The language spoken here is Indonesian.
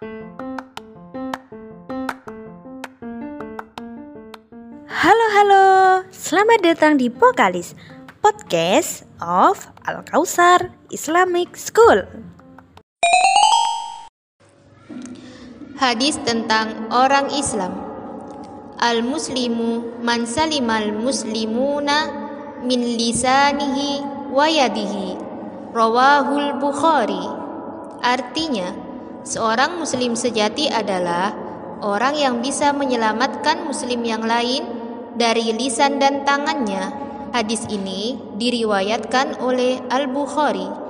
Halo halo, selamat datang di Pokalis Podcast of Al Kausar Islamic School. Hadis tentang orang Islam. Al-muslimu man salimal muslimuna min lisanihi wa yadihi. Rawahul Bukhari. Artinya, seorang muslim sejati adalah orang yang bisa menyelamatkan muslim yang lain dari lisan dan tangannya. Hadis ini diriwayatkan oleh Al-Bukhari